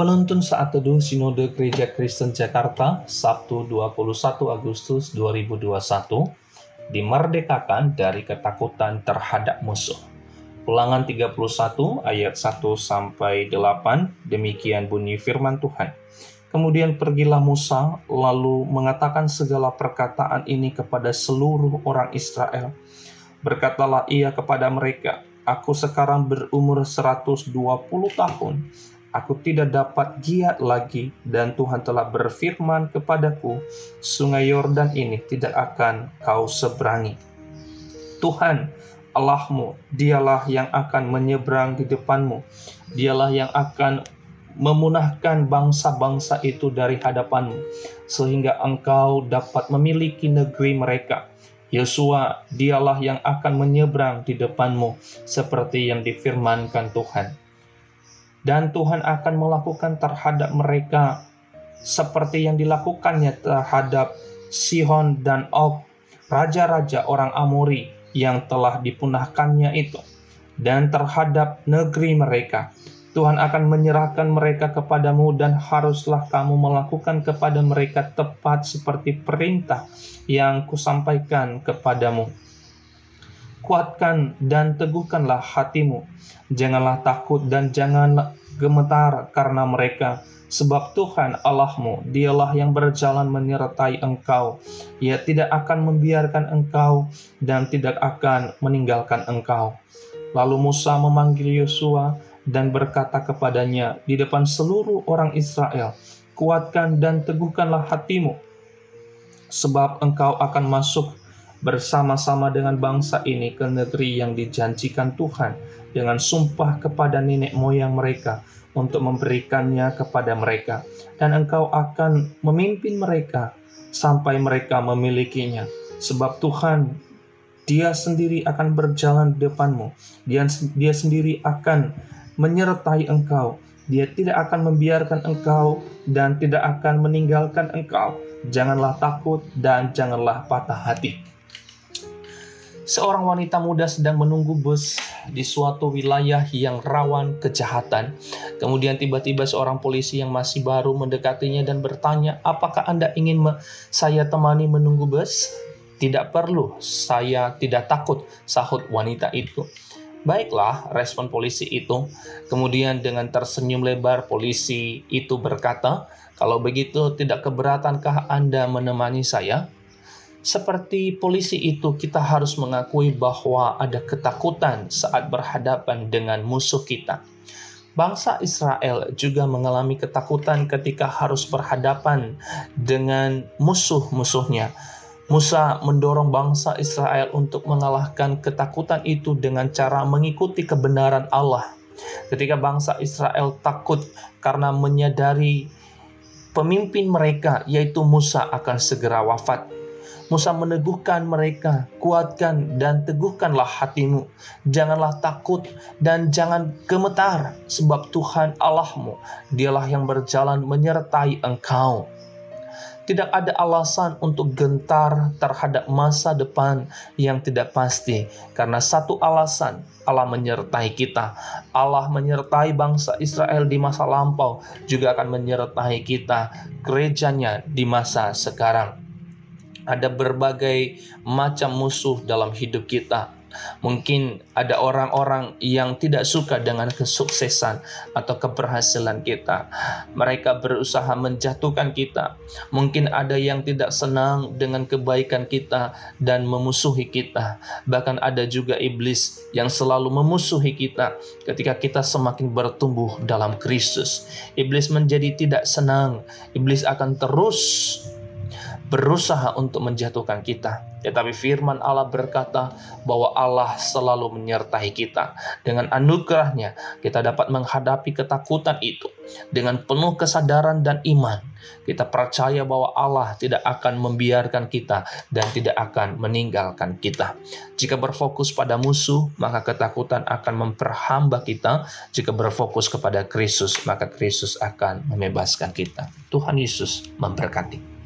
Penuntun saat teduh Sinode Gereja Kristen Jakarta, Sabtu 21 Agustus 2021, dimerdekakan dari ketakutan terhadap musuh. Ulangan 31 ayat 1 sampai 8, demikian bunyi firman Tuhan. Kemudian pergilah Musa lalu mengatakan segala perkataan ini kepada seluruh orang Israel. Berkatalah ia kepada mereka, Aku sekarang berumur 120 tahun aku tidak dapat giat lagi dan Tuhan telah berfirman kepadaku, sungai Yordan ini tidak akan kau seberangi. Tuhan Allahmu, dialah yang akan menyeberang di depanmu. Dialah yang akan memunahkan bangsa-bangsa itu dari hadapanmu, sehingga engkau dapat memiliki negeri mereka. Yosua, dialah yang akan menyeberang di depanmu, seperti yang difirmankan Tuhan dan Tuhan akan melakukan terhadap mereka seperti yang dilakukannya terhadap Sihon dan Og, raja-raja orang Amori yang telah dipunahkannya itu, dan terhadap negeri mereka. Tuhan akan menyerahkan mereka kepadamu dan haruslah kamu melakukan kepada mereka tepat seperti perintah yang kusampaikan kepadamu kuatkan dan teguhkanlah hatimu. Janganlah takut dan jangan gemetar karena mereka, sebab Tuhan Allahmu, dialah yang berjalan menyertai engkau. Ia tidak akan membiarkan engkau dan tidak akan meninggalkan engkau. Lalu Musa memanggil Yosua dan berkata kepadanya di depan seluruh orang Israel, Kuatkan dan teguhkanlah hatimu, sebab engkau akan masuk bersama-sama dengan bangsa ini ke negeri yang dijanjikan Tuhan dengan sumpah kepada nenek moyang mereka untuk memberikannya kepada mereka. Dan engkau akan memimpin mereka sampai mereka memilikinya. Sebab Tuhan dia sendiri akan berjalan di depanmu. Dia, dia sendiri akan menyertai engkau. Dia tidak akan membiarkan engkau dan tidak akan meninggalkan engkau. Janganlah takut dan janganlah patah hati Seorang wanita muda sedang menunggu bus di suatu wilayah yang rawan kejahatan. Kemudian tiba-tiba seorang polisi yang masih baru mendekatinya dan bertanya, "Apakah Anda ingin saya temani menunggu bus?" "Tidak perlu, saya tidak takut," sahut wanita itu. Baiklah, respon polisi itu. Kemudian dengan tersenyum lebar polisi itu berkata, "Kalau begitu tidak keberatankah Anda menemani saya?" Seperti polisi itu, kita harus mengakui bahwa ada ketakutan saat berhadapan dengan musuh kita. Bangsa Israel juga mengalami ketakutan ketika harus berhadapan dengan musuh-musuhnya. Musa mendorong bangsa Israel untuk mengalahkan ketakutan itu dengan cara mengikuti kebenaran Allah. Ketika bangsa Israel takut karena menyadari pemimpin mereka, yaitu Musa, akan segera wafat Musa meneguhkan mereka, kuatkan dan teguhkanlah hatimu. Janganlah takut dan jangan gemetar, sebab Tuhan Allahmu, dialah yang berjalan menyertai engkau. Tidak ada alasan untuk gentar terhadap masa depan yang tidak pasti, karena satu alasan Allah menyertai kita. Allah menyertai bangsa Israel di masa lampau, juga akan menyertai kita, gerejanya di masa sekarang ada berbagai macam musuh dalam hidup kita. Mungkin ada orang-orang yang tidak suka dengan kesuksesan atau keberhasilan kita. Mereka berusaha menjatuhkan kita. Mungkin ada yang tidak senang dengan kebaikan kita dan memusuhi kita. Bahkan ada juga iblis yang selalu memusuhi kita ketika kita semakin bertumbuh dalam Kristus. Iblis menjadi tidak senang. Iblis akan terus berusaha untuk menjatuhkan kita. Tetapi firman Allah berkata bahwa Allah selalu menyertai kita. Dengan anugerahnya kita dapat menghadapi ketakutan itu dengan penuh kesadaran dan iman. Kita percaya bahwa Allah tidak akan membiarkan kita dan tidak akan meninggalkan kita. Jika berfokus pada musuh, maka ketakutan akan memperhamba kita. Jika berfokus kepada Kristus, maka Kristus akan membebaskan kita. Tuhan Yesus memberkati.